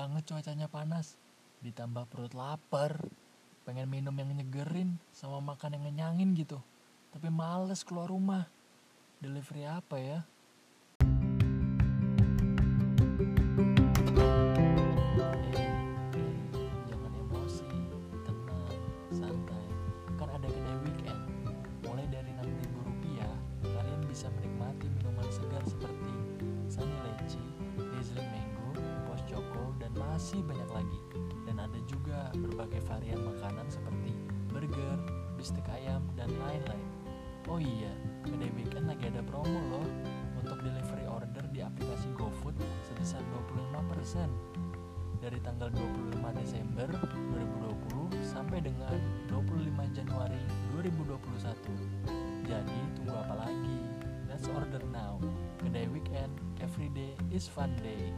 banget cuacanya panas. Ditambah perut lapar. Pengen minum yang nyegerin sama makan yang ngenyangin gitu. Tapi males keluar rumah. Delivery apa ya? Bisa menikmati minuman segar seperti masih banyak lagi. Dan ada juga berbagai varian makanan seperti burger, bistik ayam, dan lain-lain. Oh iya, kedai weekend lagi ada promo loh untuk delivery order di aplikasi GoFood sebesar 25% dari tanggal 25 Desember 2020 sampai dengan 25 Januari 2021. Jadi tunggu apa lagi? Let's order now. Kedai weekend, every day is fun day.